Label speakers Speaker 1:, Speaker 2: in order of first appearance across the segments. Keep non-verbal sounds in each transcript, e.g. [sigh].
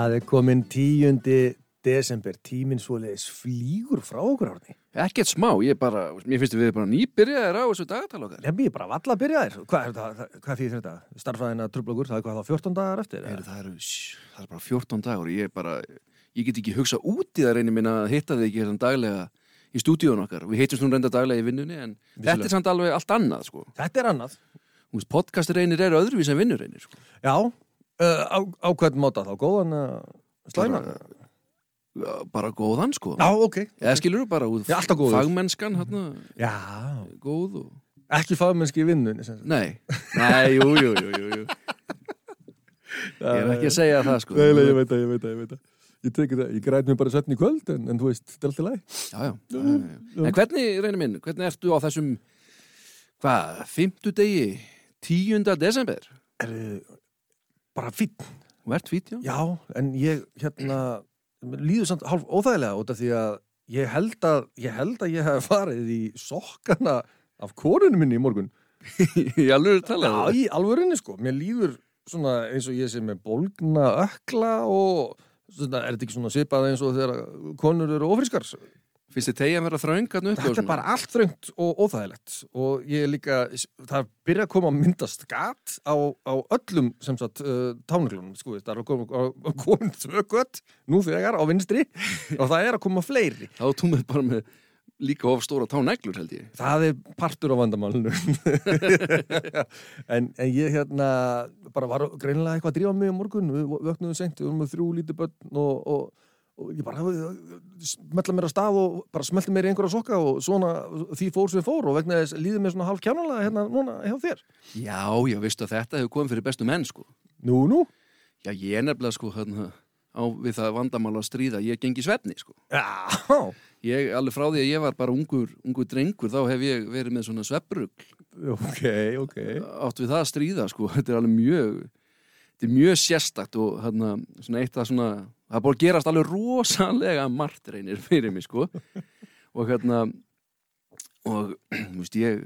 Speaker 1: Það er komin 10. desember, tíminn svoleiðis flýgur frá okkur árni.
Speaker 2: Ekkert smá, ég bara, mér finnst við bara nýbyrjaðir á þessu dagatal okkar.
Speaker 1: Ég býð bara valla að byrja þér. Hvað, er þetta, hvað þýðir þetta? Starfræðina trublokur, það er hvað þá 14 dagar eftir?
Speaker 2: Heyru, það, shh, það er bara 14 dagur, ég er bara, ég get ekki hugsa út í það reynir minna að hitta þig ekki hérna daglega í stúdíun okkar. Við heitumst nú reynda daglega í vinnunni, en þetta er samt alveg allt annað, sko.
Speaker 1: Þetta er annað.
Speaker 2: Podcast reynir eru öðruvís en vinnur reynir, sko.
Speaker 1: Já, á, á hvern móta þá? Góðan uh, slæma?
Speaker 2: Bara- góðan, sko.
Speaker 1: Já, ok.
Speaker 2: Eða skilur þú bara út
Speaker 1: Já, alltaf góður.
Speaker 2: fagmennskan, hérna,
Speaker 1: Já,
Speaker 2: góð og...
Speaker 1: ekki fagmennski í vinnunni.
Speaker 2: Nei, nei, jú, jú, jú, jú, jú. Ég er ekki að segja það, sko.
Speaker 1: Nei, nei, ég veit það, ég veit það, ég veit það. Ég teki það, ég græt mér bara svefn í kvöld en, en þú veist, þetta er alltaf læg.
Speaker 2: Já, já, já, já, já. En hvernig, reynir minn, hvernig ertu á þessum, hvað, fimmtudegi, tíunda desember?
Speaker 1: Er bara fín.
Speaker 2: Þú ert fít, já?
Speaker 1: Já, en ég, hérna, líður samt hálf óþægilega út af því að ég held að ég held að ég hef farið í sokkana af konunum minni í morgun. [laughs]
Speaker 2: Í alveg talað?
Speaker 1: Já, í alvörinni sko. Mér líður svona eins og ég sé með bólgna ökla og svona, er þetta ekki svona svipað eins og þegar konur eru ofriskar?
Speaker 2: Finnst þið tegja að þröngan uppi og
Speaker 1: Þetta er bara allt þröngt og óþægilegt og ég er líka, það byrja að koma að myndast gat á, á öllum sem sagt uh, tánuglunum, sko, það er að koma að koma [laughs] tvö gött nú þegar á vinstri og það er að koma fleiri.
Speaker 2: Þá með bara með líka of stóra táneglur, held ég.
Speaker 1: Það er partur á vandamálinu. [laughs] en, en ég hérna bara var greinilega eitthvað að drífa mig á morgun, við vöknuðum seint, við vorum með þrjú lítið börn og, og, og ég bara smetla mér á stað og bara smelti mér í einhverja sokka og svona því fór sem fór og vegna þess líður mér svona hálf kjánalega hérna núna hjá þér.
Speaker 2: Já, já, veistu að þetta hefur komið fyrir bestu menn, sko.
Speaker 1: Nú, nú?
Speaker 2: Já, ég er nefnilega, sko, hérna, á við það vandamál að stríða, ég gengi svefni, sko.
Speaker 1: Já,
Speaker 2: Ég, alveg frá því að ég var bara ungur, ungur drengur, þá hef ég verið með svona svefbrugl
Speaker 1: ok, ok.
Speaker 2: átt við það að stríða sko, þetta er alveg mjög þetta er mjög sérstakt og hérna, svona eitt að svona það er búin að gerast alveg rosalega margt reynir fyrir mig sko. Og hérna og þú veist ég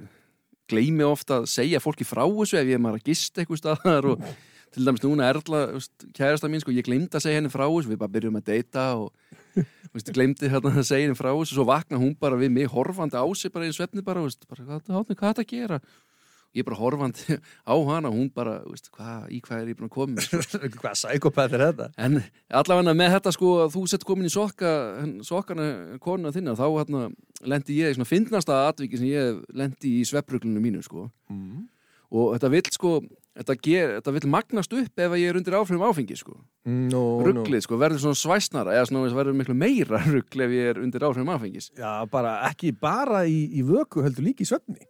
Speaker 2: gleymi ofta að segja fólki frá þessu ef ég er maður að gista eitthvað staðar og til dæmis núna Erla, kærasta mín sko, ég glemdi að segja henni frá þessu, við bara byrjum að deyta og veist, glemdi hérna að segja henni frá þessu svo vakna hún bara við mig horfandi á sig bara í svefni bara, veist, bara hvað, hvað er þetta að gera ég bara horfandi [laughs] á hana hún bara, veist, hvað, í hvað er ég búin að koma [laughs]
Speaker 1: Hvað sækopat er þetta?
Speaker 2: en allavega með þetta sko að þú sett komin í sokka sokkana konuna þinna þá hérna lendi ég í svona fyndnasta atviki sem ég lendi í svepruglunum mínu sko
Speaker 1: Mm.
Speaker 2: og þetta vill sko þetta, ger, þetta vill magnast upp ef ég er undir áfram áfengi sko
Speaker 1: No,
Speaker 2: rugglið sko verður svona svæsnara eða svona verður miklu meira [laughs] ruggl ef ég er undir áfram áfengis
Speaker 1: Já, bara ekki bara í, í vöku heldur líka í svefni.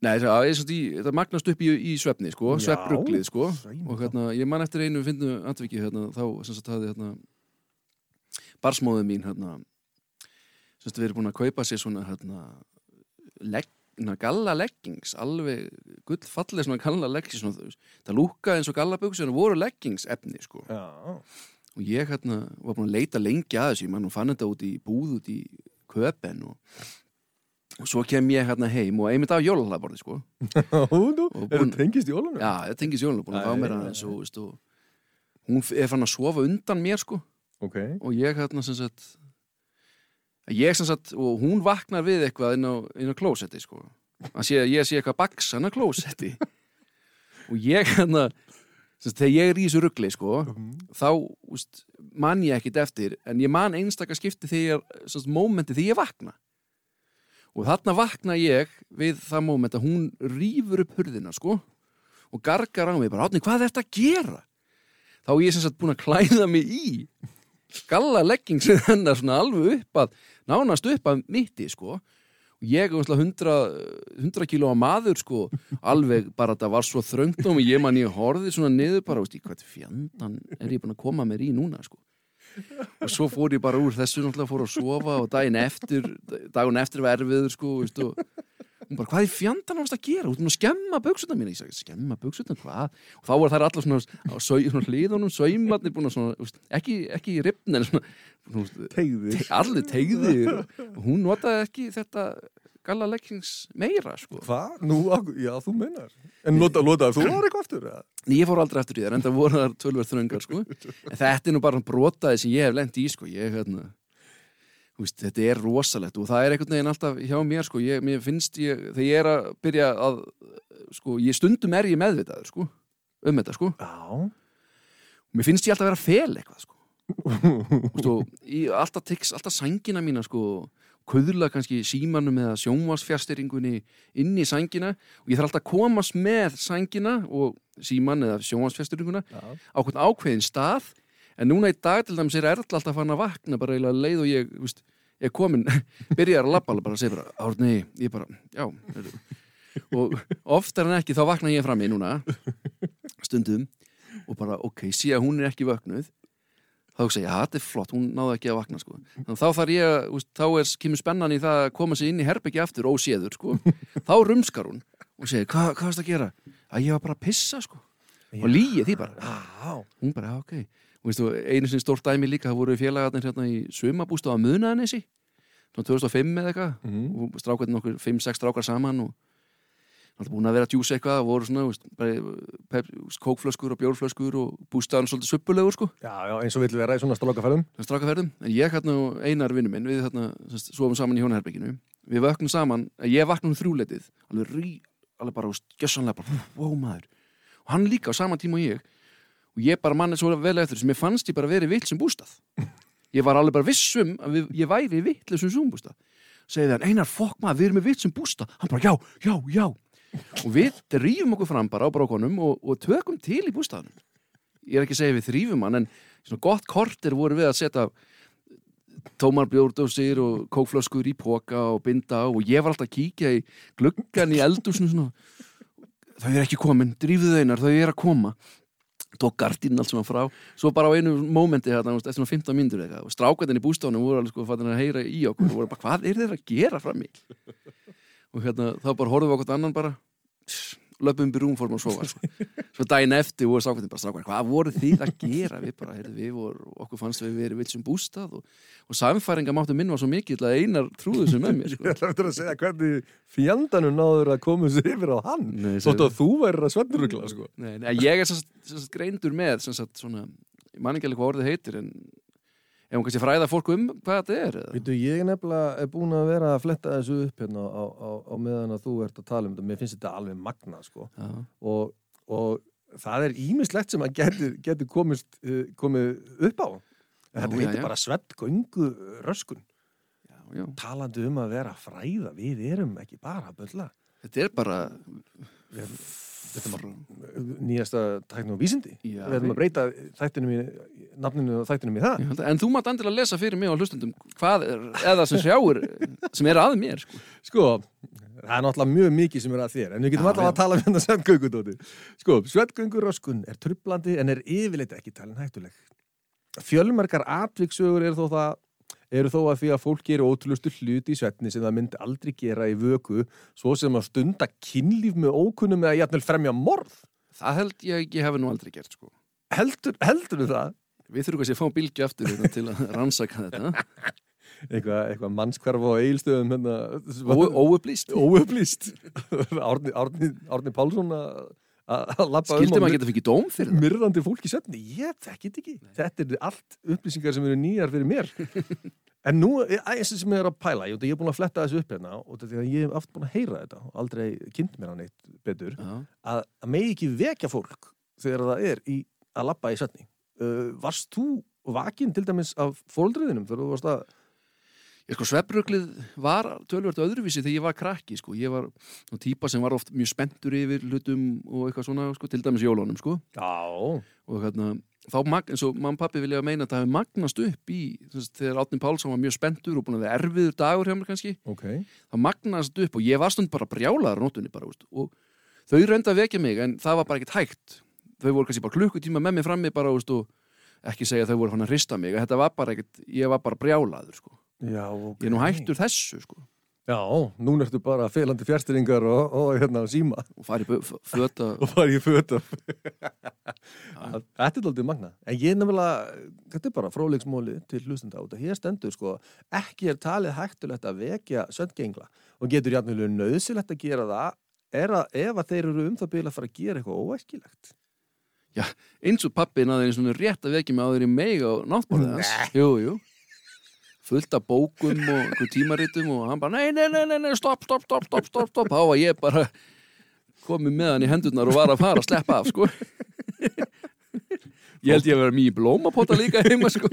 Speaker 2: Nei, það er svona þetta magnast upp í, í svefni sko,
Speaker 1: Já,
Speaker 2: sveppruglið sko.
Speaker 1: Sæmi
Speaker 2: og hérna, ég man eftir einu finnu atviki hérna, þá sem sagt hafði hérna barsmóðu mín hérna sem sagt við erum búin að kaupa sér svona hérna legg, na, galla leggings alveg gullfalleg svona galla leggings svona, það lúkaði eins og gallabugsi en það voru leggings efni sko.
Speaker 1: Já.
Speaker 2: og ég hérna var búin að leita lengi að þessu ég man og fann þetta út í búð út í köpen og, og svo kem ég hérna heim og einmitt af jólalaborði sko. [laughs] Og
Speaker 1: er það tengist jólunum?
Speaker 2: Já, það tengis Jónu, búin að fá mér aðeins og, veist, og hún er fann að sofa undan mér sko.
Speaker 1: Ok.
Speaker 2: og ég hérna sem sagt ég sem sagt, og hún vaknar við eitthvað inn á, á klósetti sko. Sé, ég sé eitthvað baksan á klósetti. Og ég hérna sem sagt, þegar ég er í þessu ruggli sko þá úst, man ég ekkit eftir en ég man einstaka skipti þegar mómenti þegar ég vakna og þarna vakna ég við það móment að hún rýfur upp hurðina sko og gargar á mig bara, átni, hvað er þetta að gera? Þá er ég sem sagt búin að klæða mig í galla legging sem hennar svona alveg upp að nánast upp að mitti sko. Og ég er 100, 100 kílóa maður sko. Alveg bara þetta var svo þröngt og ég man ég horfði svona niður bara, veist, hvað fjandan er ég búin að koma mér í núna sko og svo fór ég bara úr þessu náttúrulega fór að sofa og daginn eftir dagun eftir var erfiður sko veist, og hún bara, hvað er fjandan ást að gera? Að skemma buksutna mín ég sagði, skemma buksutna, hvað? og þá var þær allar svona, á hlýðunum saumarnir búin að svona, ekki, ekki í ripn en svona, svona
Speaker 1: Tegði.
Speaker 2: te- allir tegðir og hún notaði ekki þetta galla leggings meira sko.
Speaker 1: Hvað? Nú, já, þú meinar. En nota, lotaði þú var eitthvað aftur?
Speaker 2: ég fór aldrei eftir í það, enda voru þar tölverð þröngar sko. en þetta er nú bara brotaði sem ég hef lent í sko. ég, hérna, veist, þetta er rosalegt og það er einhvern veginn alltaf hjá mér sko. ég, mér finnst ég, þegar ég er að byrja að sko, ég stundum er ég meðvitaður sko, um þetta sko.
Speaker 1: Já.
Speaker 2: mér finnst ég alltaf vera fel eitthvað sko. Alltaf alltaf sængina mína sko, kuðla kannski símanum eða sjónvarsfjárstyringunni inn í sængina og ég þarf alltaf að komast með sængina og síman eða sjónvarsfjárstyringuna
Speaker 1: Já.
Speaker 2: á hvern ákveðin stað en núna í dag til dæmis er alltaf fann að vakna bara eiginlega leið og ég veist, er komin, [laughs] byrjar að alveg bara að segja bara, árni, ég bara, já heyrðu." og oftar en ekki þá vakna ég fram í núna stundum og bara, ok, sé að hún er ekki vöknuð þá hugsa ég, já, þetta er flott, hún náði ekki að vakna sko. að þá þarf ég, að, veist, þá er kemur spennan í það að koma sér inn í herbyggi aftur óséður, sko, [laughs] þá rumskar hún og segir, hvað hva varst að gera? að ég var bara að pissa, sko og líið því bara,
Speaker 1: Já.
Speaker 2: hún bara, já, ok og veistu, einu sinni stórt dæmi líka, það voru félagarnir hérna í sumabústu á Munaðanesi svona 2005 eða eitthvað
Speaker 1: Mhm.
Speaker 2: og strákarnir nokkur, 5-6 strákar saman og alltaf búin að vera að djúsa eitthvað voru svona, veist, bara, kókflöskur og bjórflöskur og bústaðan svolítið suppulegur, sko.
Speaker 1: Já, já, eins og vill vera í svona strákaferðum.
Speaker 2: strákaferðum, en ég hérna og einar vinnu minn, við hérna svofum saman í hjónaherbygginu við vöknum saman, ég vaknum þrjúleitið alveg rí, alveg bara, veist, gjössanlega bara, wow maður. Og hann líka á sama tíma og ég. Og ég bara manni svo vel eftir sem ég fannst ég bara verið vill sem bústað. Ég var alveg bara vissum að við, ég væri vill sem súmbústað segði hann, einar fokk maður, við erum með vill sem bústað. Hann bara, já, já, já og við drýfum okkur fram bara á brókonum og, og tökum til í bústaðanum ég er ekki að segja við þrýfum hann en svona gott kortir voru við að setja tómar bjórdósir og kókflöskur í póka og binda og ég var alltaf að kíkja í gluggan í eldúsinu svona. Þau er ekki komin, drífuðu einar, þau er að koma. Tók gardín allt hann frá. Svo bara á einu mómenti hérna, eftir svona 15 mínútur eitthvað og strákvæðin í bústánu voru alveg sko að heyra í okkur og voru bara, hvað er þeir að gera fram í og hérna, þá bara horfum við okkur annan bara löpum í rúm fórum að sofa sko. svo daginn eftir voru strákvæðin bara strákvæðin, hvað voru þið að gera við bara, heyrðu, við voru, okkur fannst við verið vilt sem bústað og, og samfæringa máttu minn var svo mikill að einar trúðu sem með mér
Speaker 1: Ég
Speaker 2: sko.
Speaker 1: ætla eftir að segja hvernig fjandanum náður að koma sér yfir á hann.
Speaker 2: Nei,
Speaker 1: Þóttu að þú værir að svennurugla, sko.
Speaker 2: Ég er sagt greindur með sem sagt svona, ég man ekki alveg hvað orðið heitir en ef hún kannski fræða fólk um hvað þetta er?
Speaker 1: Vítu, ég nefnilega er búin að vera að fletta þessu upp hérna á, á, á meðan að þú ert að tala um þetta. Mér finnst þetta alveg magna, sko. Og, og það er ímislegt sem að getur, getur komist, uh, komið upp á. Þetta
Speaker 2: já,
Speaker 1: heitir
Speaker 2: já.
Speaker 1: bara svett göngu röskun.
Speaker 2: já, já.
Speaker 1: Talandi um að vera fræða, við erum ekki bara að bölla.
Speaker 2: Þetta er bara
Speaker 1: Þetta er bara nýjasta tæknum og vísindi.
Speaker 2: Já,
Speaker 1: við erum að breyta þættinum í, nafninu og þættinum í það.
Speaker 2: Held að- En þú mátt andilega lesa fyrir mig á hlustundum hvað er, eða sem sjáur sem er að mér sko.
Speaker 1: Sko, það er náttúrulega mjög mikið sem er að þér, en við getum
Speaker 2: já.
Speaker 1: að tala um þetta svettgöngudóti. Sko, svettgönguröskun er trublandi en er yfirleitt ekki talin hættuleg. Fjölmerkar atviksögur eru þó það eru þó að því að fólk gerir ótrúlustu hluti í svettni sem það myndi aldrei gera í vöku svo sem að stunda kynlíf með ókunnum eða jafnvel fremja morð.
Speaker 2: Það held ég ég hefði nú aldrei gert sko.
Speaker 1: Heldur, heldur það?
Speaker 2: Við þurfum kannski að fá bylgju aftur hérna, til að [laughs] rannsaka þetta
Speaker 1: Eitthvað, eitthvað mannskvarf á eigilstöðum hérna,
Speaker 2: Óupplýst
Speaker 1: óupplýst [laughs] Árni, Árni, Árni Pálsson að að
Speaker 2: Skildi
Speaker 1: um
Speaker 2: maður
Speaker 1: á
Speaker 2: geta fengið dóm fyrir það?
Speaker 1: myrrandi fólk í svefni? Ég þekkit ekki, þetta er allt upplýsingar sem eru nýjar fyrir mér. [laughs] En nú, eins sem ég er að pæla ég, ég er búin að fletta þessu upp hérna og þetta ég hef aft búin að heyra þetta og aldrei kynnt mér hann eitt betur
Speaker 2: Já.
Speaker 1: að, að megi ekki vekja fólk þegar það er í, að labba í svefni. Uh, varst þú vakin til dæmis af fóldriðinum þegar þú varst að
Speaker 2: Ég sko svefnruglið var tölvört öðruvísi þegar ég var krakki sko. Ég var nú típa sem var oft mjög spenntur yfir hlutum og eitthvað svona sko, til dæmis jólunum sko.
Speaker 1: já,
Speaker 2: og hérna, þá mag, eins og og pappi vilja meina að það hefði magnast upp í þess, þegar Átni Pálsson var mjög spenntur og búin að vera erfiður dagur hjá mér kannski
Speaker 1: ok
Speaker 2: það magnast upp og ég var stund bara brjálaður á nótunni bara, veist, og þau reynda að vekja mig en það var bara ekkert hægt þau voru kannski bara klukkutíma með mig frammi bara veist, og ekki segja að þau voru hann að hrista mig þetta var bara ekkert, ég var bara brjálaður sko.
Speaker 1: Já, ok.
Speaker 2: Ég er nú hættur þessu sko.
Speaker 1: Já, núna ertu bara felandi fjärstyringar og, og hérna síma.
Speaker 2: Og fari í föta [laughs]
Speaker 1: og fara í fötum Þetta er aldrei magna En ég nefnilega, þetta er bara fróleiksmóli til hlustenda út að hér stendur sko ekki er talið hægtulegt að vekja söndgengla og getur jafnilega nöðsilegt að gera það er að ef að þeir eru um það byrja að fara að gera eitthvað óæskilegt.
Speaker 2: Eins og pappi náður eins og rétt að vekja mig áður í meg á náttborðið hans. Jú, jú fullt af bókum og tímaritum og hann bara nei, nei, nei, nei, stopp, stopp, stopp, stopp, stopp, stopp. Þá var ég bara komið með hann í hendurnar og var að fara að sleppa af sko. Ég held ég að vera mjög blómapota líka heima sko.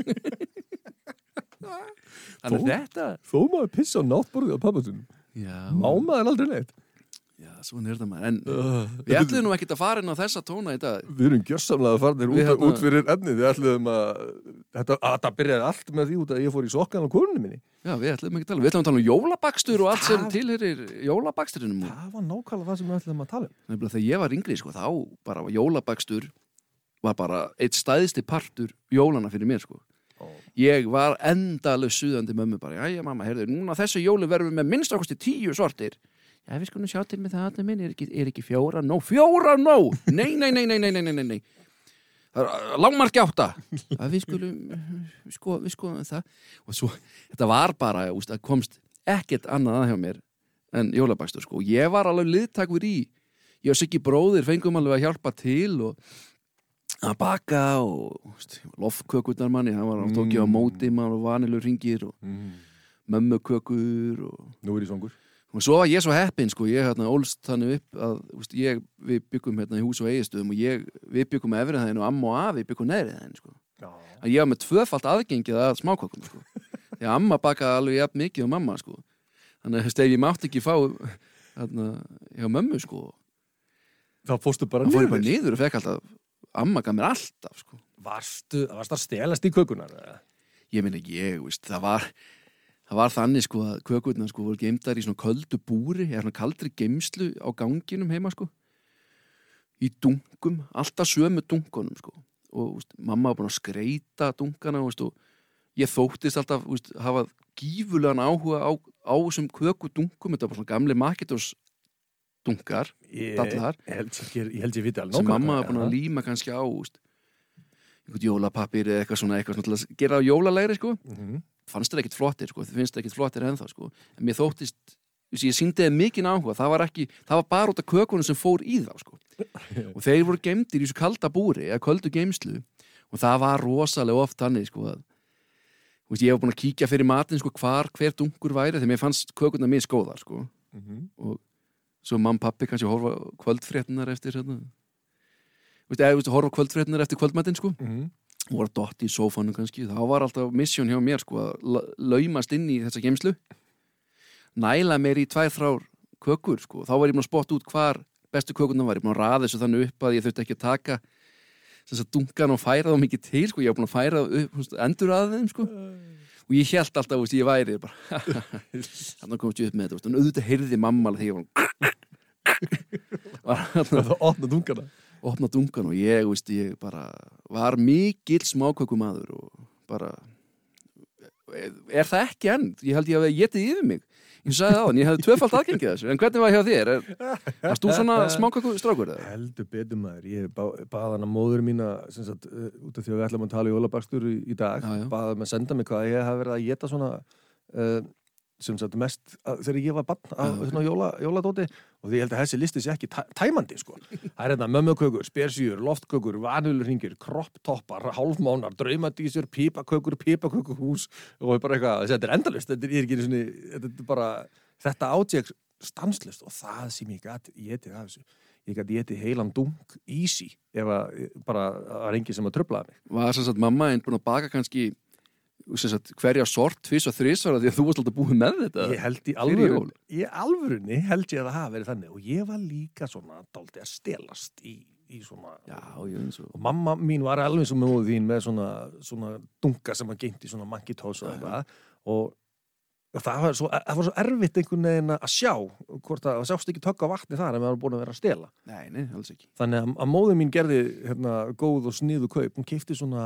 Speaker 2: Þannig þetta
Speaker 1: Þó maður pissa á náttborðið á pappatunum
Speaker 2: já,
Speaker 1: Má maður aldrei neitt
Speaker 2: svona er það maður. En
Speaker 1: uh,
Speaker 2: við ætlum nú ekkert að fara inn á þessa tóna í dag.
Speaker 1: Við erum gjörsamlega farnir út,
Speaker 2: hérna-
Speaker 1: út fyrir efnið. Við ætlum að þetta, að það byrjaði allt með því út að ég fór í sokkan á konunni minni.
Speaker 2: Já, við ætlum ekki að tala, við ætlum að tala um jólabakstur og allt sem
Speaker 1: Það-
Speaker 2: tilherir jólabaksturinum og
Speaker 1: Það var nákvæmlega það sem við ætlum að tala um.
Speaker 2: Þegar ég var yngri, sko, þá bara var jólabakstur var bara eitt stæðsti partur jólana fyrir mér, sko. Ég var endalög suðandi mömmu bara, jæja mamma, heyrðu, núna þessu jólu verðum við með minnst okkosti tíu sortir ef við skulum sjá til með það minn, er, ekki, er ekki fjóra nó, fjóra nó nei, nei, nei, nei, nei, nei, nei, nei. Uh, langmarki átta. Við skulum uh, sko, við skoðum það. Og svo, þetta var bara, úst, komst ekkert annað að hjá mér en jólabakstur sko, ég var alveg liðtakfur í ég og Siggi bróðir fengum alveg að hjálpa til og að baka og lofkökurnar manni, hann var á tókja á
Speaker 1: mm.
Speaker 2: móti mann og vanilur ringir og
Speaker 1: mm.
Speaker 2: mömmukökur og...
Speaker 1: Nú er ég songur
Speaker 2: og svo var ég svo heppinn sko, ég hérna ólst þannig upp að úst, ég, við byggum hérna í hús og eigistöðum og ég, við byggum efrið hæðin og amma og afi byggum neðrið hæðin sko. Að ég var með tvöfalt aðgengið að smákökum sko. [laughs] því að amma bakaði alveg jafn mikið og mamma sko. þannig að veist, ég mátti ekki fá hérna, hjá mömmu sko,
Speaker 1: Það fórstu bara
Speaker 2: þá fór ég bara
Speaker 1: niður
Speaker 2: niður og fekk alltaf amma gaf mér alltaf sko.
Speaker 1: Varstu, varstu að stelast í kökunar
Speaker 2: ég meina ég, veist, það var það var þannig sko að kökurnar sko voru geimdar í svona köldu búri eða svona kaldri geimslu á ganginum heima sko í dunkum, alltaf sömu dunkunum sko og veist, mamma var búin að skreita dunkana veist, og ég þóttist alltaf veist, hafa gífulegan áhuga á, á þessum kökudunkum, þetta var svona gamli makitos dunkar
Speaker 1: Ég,
Speaker 2: Dallar.
Speaker 1: ég held held ég viti alveg
Speaker 2: sem
Speaker 1: nákvæmlega
Speaker 2: mamma var búin að líma kannski á jólapapir eða eitthvað svona, eitthvað svona til að gera jólalegri sko
Speaker 1: það. Mhm.
Speaker 2: Fannst þér ekkit flottir sko, þið finnst þér ekkit flottir ennþá sko, en mér þóttist ég síndi þeim mikinn áhuga, það var ekki það var bara út af kökunum sem fór í þá sko. [laughs] Og þeir voru gemdir í þessu kalda búri eða köldu geimslu og það var rosalega oft þannig sko að veist, ég var búin að kíkja fyrir matin sko hvar hver dunkur væri þegar mér fannst kökuna mér skóðar sko.
Speaker 1: Mhm.
Speaker 2: og svo mamma pappi kannski horfa á kvöldfréttinar eftir hérna. Veist, eða veist, horfa á kvöldfréttinar eftir kvöldmatin sko.
Speaker 1: Mhm.
Speaker 2: og var dott í sófanu kannski. Þá var alltaf misjón hjá mér sko að la- laumast inn í þessa geimslu næla mér í tvær þrár kökur sko, þá var ég búin að spotta út hvar bestu kökurnar var, ég búin að raða þessu þannig upp að ég þurfti ekki að taka þess að dunkan og færa þá mikið til sko, ég var búin að færa upp, endur að þeim sko. Og ég held alltaf, veist, ég væri bara [laughs] þannig komst ég upp með þetta, en auðvitað heyrði mamma þegar ég var [laughs] var
Speaker 1: Það opna dungana
Speaker 2: opna dungan og ég, veist, ég bara var mikill smákökumadur og bara er það ekki enn? Ég held ég að getið yfir mig ég sagði það, ég hefði tvöfalt aðgengið þessu en hvernig var hjá þér? Er, varst þú svona smákökustrákur? eða?
Speaker 1: Heldur betur maður, ég bá, bað hana móður sagt, uh, út af því að við ætlum að tala í jólabakstur í, dag, baða með að senda mig hvað ég hef verið að geta svona uh, sem sagt mest að, þegar ég var bann
Speaker 2: Já,
Speaker 1: af
Speaker 2: ok.
Speaker 1: svona jóla, jóladóti og því ég held að þessi listi sé ekki tæ, tæmandi sko. það er hérna mömmukökur, spersjur, loftkökur vanulurringir, kropptoppar hálfmánar, draumadísur, pípakökur pípakökurhús og bara eitthvað þetta er endalust, þetta er ekki sinni þetta er bara, þetta átjeg stanslust og það sem ég gæti ég geti af þessu, ég gæti ég heilan dunk easy, ef að bara það var engin sem að tröflaði mig
Speaker 2: Var sem sagt mamma einn búin að baka kannski sagt, hverja sort, tvís og þrísvara því að þú varst alltaf búið með þetta
Speaker 1: ég held í
Speaker 2: jól.
Speaker 1: í alvörunni held ég að það hafa verið þannig. Og ég var líka svona dálítið að stelast í, í svona
Speaker 2: Já, ég og
Speaker 1: og mamma mín var alveg sem móðu þín með svona, svona dunga sem að geinti svona mankitós og eitthvað. Og það var, svo, það var svo erfitt einhvern veginn að sjá hvort að það sást ekki tökka vatni þar en við varum búin að vera að stela.
Speaker 2: Nei, nei,
Speaker 1: þannig að, að móðu mín gerði hérna, góð og sniðu kaup. Hún keipti svona,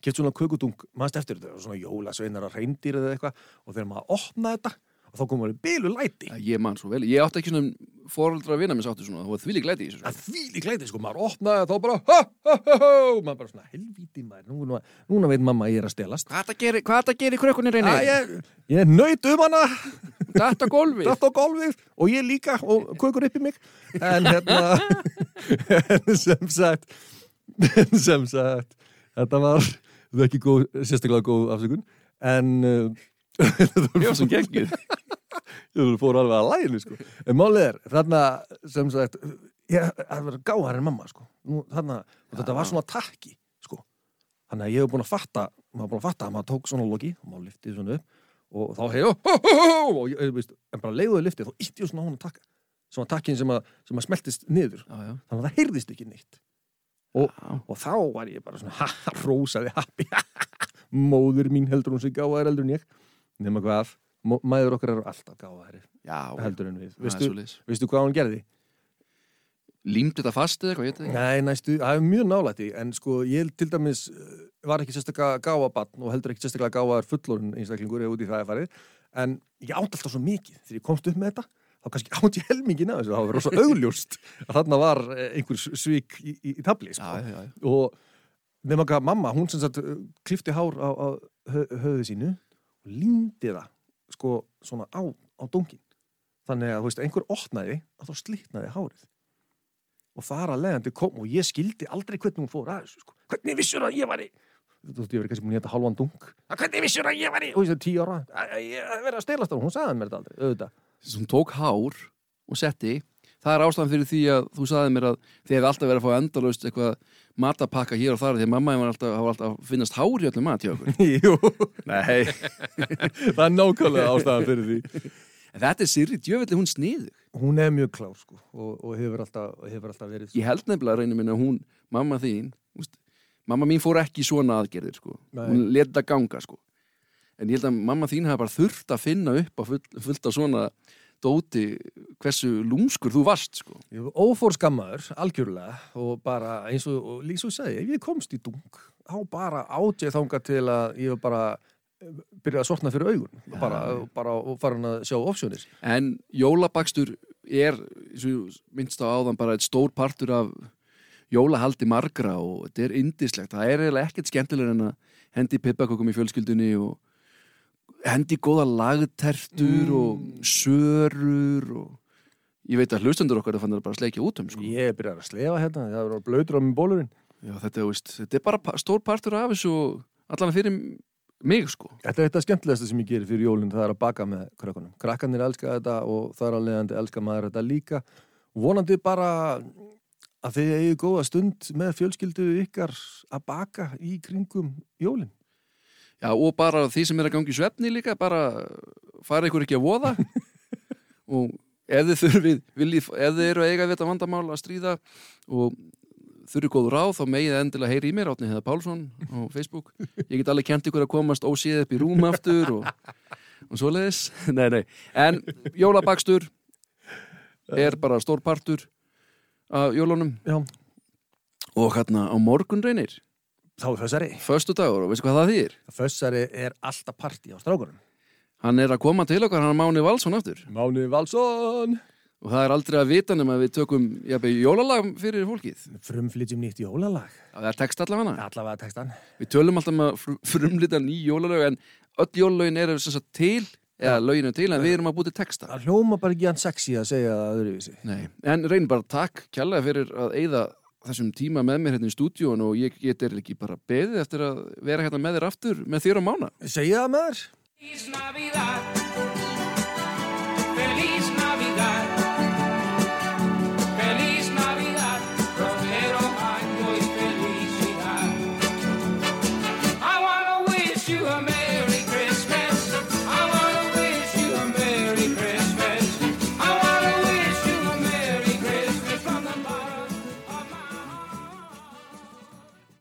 Speaker 1: keipti svona kökudung mannst eftir þetta, svona jólasveinar að reyndir eða eitthvað. Og þegar maður opnaði þetta og þá komum við bílu læti.
Speaker 2: Já, ég man svo vel, ég átti ekki svona fóreldra að vinna mér sáttu svona, það var því lík læti í þessu sko.
Speaker 1: að því lík læti, sko, maður opnaði þá bara ha, ha, ha, ha, maður bara svona helvíti maður, núna, núna veit mamma að ég er að stelast.
Speaker 2: Hvað það gerir, hvað það gerir krökkunni
Speaker 1: Æ,
Speaker 2: reynir?
Speaker 1: ég, ég nöyt um hana.
Speaker 2: Þetta gólfið?
Speaker 1: Datt á golfið og ég líka og kökur upp í mig. En hérna [laughs] sem sagt [laughs] sem sagt þetta var það er ekki góð, sérstaklega góð afsökun en [laughs]
Speaker 2: var svo geggjuð. [laughs]
Speaker 1: Ég fór alveg að læginu sko. en málið er, þarna sem sagt ég, það var gáðar en mamma sko. Nú, þarna, þetta var svona takki sko. þannig að ég hef búin að fatta maður búin að fatta að maður tók svona loki og maður lyftið svona upp og þá veist, en bara leiðuði lyftið þá ítti ég svona á hún að taka svona takkin sem að, sem að smeltist niður.
Speaker 2: Já, já,
Speaker 1: þannig að það heyrðist ekki neitt og, og þá var ég bara svona [laughs] ha, ha, rósaði happi [laughs] móður mín heldur hún sig gáðar heldur en ég. Nema hvað, mæður okkar eru alltaf gáðari
Speaker 2: já
Speaker 1: heldur en við.
Speaker 2: Er svoleiðis.
Speaker 1: veistu hvað hún gerði?
Speaker 2: Límdi þetta fast eða eitthvað,
Speaker 1: Nei, næstu, það er mjög nálætti en sko ég til dæmis eh, var ekki sérstaklega gáfabann og heldur ekki sérstaklega gáfaðar fullorinn einstaklingur eða út í það að farið. En ég átt alltaf svo mikið þegar ég komst upp með þetta þá kannski átt ég helmingin að þessu það var rosa augljóst að þarna var eh, einhver svík í, í, í tabli sko.
Speaker 2: Já, já, já,
Speaker 1: og nema hvað mamma, hún sem sagt uh, klifti hár á, á hö, höfðu sínu og líndi það sko svona á, á dóngin þannig að veist, einhver opnaði að þá slitnaði hárið. Og þar að leiðandi kom og ég skildi aldrei hvernig hún fór að þessu sko. hvernig vissur að ég var í þú veist, ég verið kannski múin að geta halvan dung "Að hvernig vissur að ég var í, og ég sé tíu ára að að ég að vera að stelast á, hún sagði mér þetta aldrei auðvitað,
Speaker 2: Hún tók hár og setti það er ástæðan fyrir því að þú sagði mér að þið hefði alltaf verið að fá endalaust eitthvað matapakka hér og þar því að mamma var alltaf, var alltaf að finnast hár í öllum mat hjá okkur [laughs]
Speaker 1: jú, nei [laughs] það er nákvæmlega ástæðan fyrir því
Speaker 2: en þetta er Sirri djöfelli hún sniðu
Speaker 1: hún er mjög klár sko og, og hefur, alltaf, hefur alltaf verið
Speaker 2: ég held nefnilega reynir minna hún, mamma þín úst, mamma mín fór ekki svona aðgerðir sko.
Speaker 1: Nei.
Speaker 2: hún leta ganga sko. En ég held að mamma þín hafa bara þurft að finna upp að full, fullt af svona dóti hversu lúmskur þú varst sko.
Speaker 1: Ég var ófór skammaður, algjörlega og bara eins og, og líka svo ég segi ef ég komst í dung, þá bara átt ég þanga til að ég var bara eh, byrjaði að sortna fyrir augun
Speaker 2: Já.
Speaker 1: bara, bara og farin að sjá opsjónir
Speaker 2: en jólabakstur er og minnst á áðan bara eitt stór partur af jólahaldi margra og þetta er indislegt það er eiginlega ekkert skemmtilegur en að hendi pippakökum í fjölskyldunni og hendi góða lagtertur
Speaker 1: Mm.
Speaker 2: og sörur og ég veit að hlustendur okkar er fannir bara að sleikja út um sko.
Speaker 1: ég byrjaði að slefa hérna, það var blöytur á minn bólurinn
Speaker 2: Já, þetta, veist, þetta er bara stór partur af þessu allan fyrir mig sko
Speaker 1: Þetta er þetta skemmtilegasta sem ég gerir fyrir jólinn það er að baka með krökkunum. Krakkanir elska þetta og þar að leiðandi elska maður þetta líka vonandi bara að þið eigið góða stund með fjölskyldu ykkar að baka í kringum jólinn.
Speaker 2: Já, og bara því sem er að gangi svefni líka, bara fara ykkur ekki að voða [laughs] og ef þið þurfið, viljið, ef þið eru að eiga við þetta vandamál að stríða og þurfið góð ráð, þá megið þið endilega heyri í mér, Átni Heða Pálsson á Facebook. Ég get alveg kent ykkur að komast ósíð upp í rúm aftur og, og svoleiðis. [laughs] Nei, nei. En jólabakstur er bara stór partur af jólunum
Speaker 1: Já,
Speaker 2: og hérna á morgun reynir,
Speaker 1: þá er þessari.
Speaker 2: föstu dagur og veistu hvað það þýr?
Speaker 1: Þessari er alltaf partí á strákunum.
Speaker 2: Hann er að koma til okkar, hann er Máni Valsson aftur.
Speaker 1: Máni Valsson!
Speaker 2: Og það er aldrei að vita nema að við tökum jafnveg, jólalag fyrir fólkið.
Speaker 1: Frumflytjum nýtt jólalag.
Speaker 2: Það er text allavega hana.
Speaker 1: Allavega textan.
Speaker 2: Við tölum alltaf um að fr- frumlita ný jólalög en öll jólalögin eru sem sagt til, eða lögin eru til, en við erum að búti texta.
Speaker 1: Það hljóma bara ekki hann sexy að segja það öðruvísi.
Speaker 2: Nei, en reyn bara takk kjærlega fyrir að eyða þessum tíma með mér hérna í stúdíun og ég get er ekki bara beðið eftir að vera hérna með þér aftur með þér á mána.
Speaker 1: Segja það með þér?
Speaker 3: Feliz Navidad. Feliz